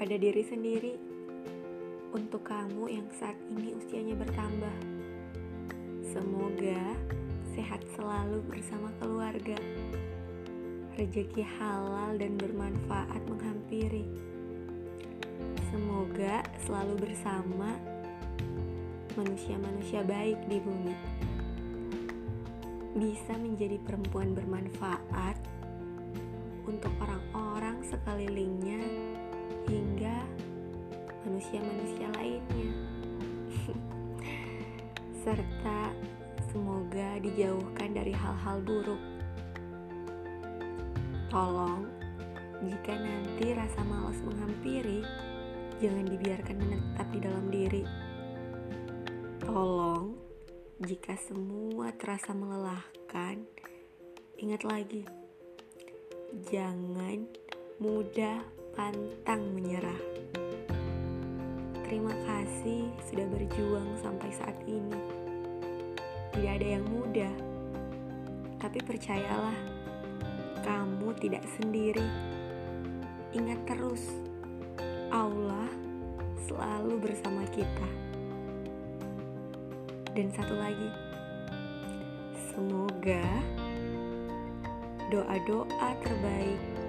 pada diri sendiri untuk kamu yang saat ini usianya bertambah. Semoga sehat selalu bersama keluarga. Rezeki halal dan bermanfaat menghampiri. Semoga selalu bersama manusia-manusia baik di bumi. Bisa menjadi perempuan bermanfaat untuk orang-orang sekelilingnya manusia-manusia lainnya. Serta semoga dijauhkan dari hal-hal buruk. Tolong, jika nanti rasa malas menghampiri, jangan dibiarkan menetap di dalam diri. Tolong, jika semua terasa melelahkan, ingat lagi, jangan mudah pantang menyerah. Terima kasih sudah berjuang sampai saat ini. Tidak ada yang mudah, tapi percayalah, kamu tidak sendiri. Ingat terus, Allah selalu bersama kita. Dan satu lagi, semoga doa-doa terbaik.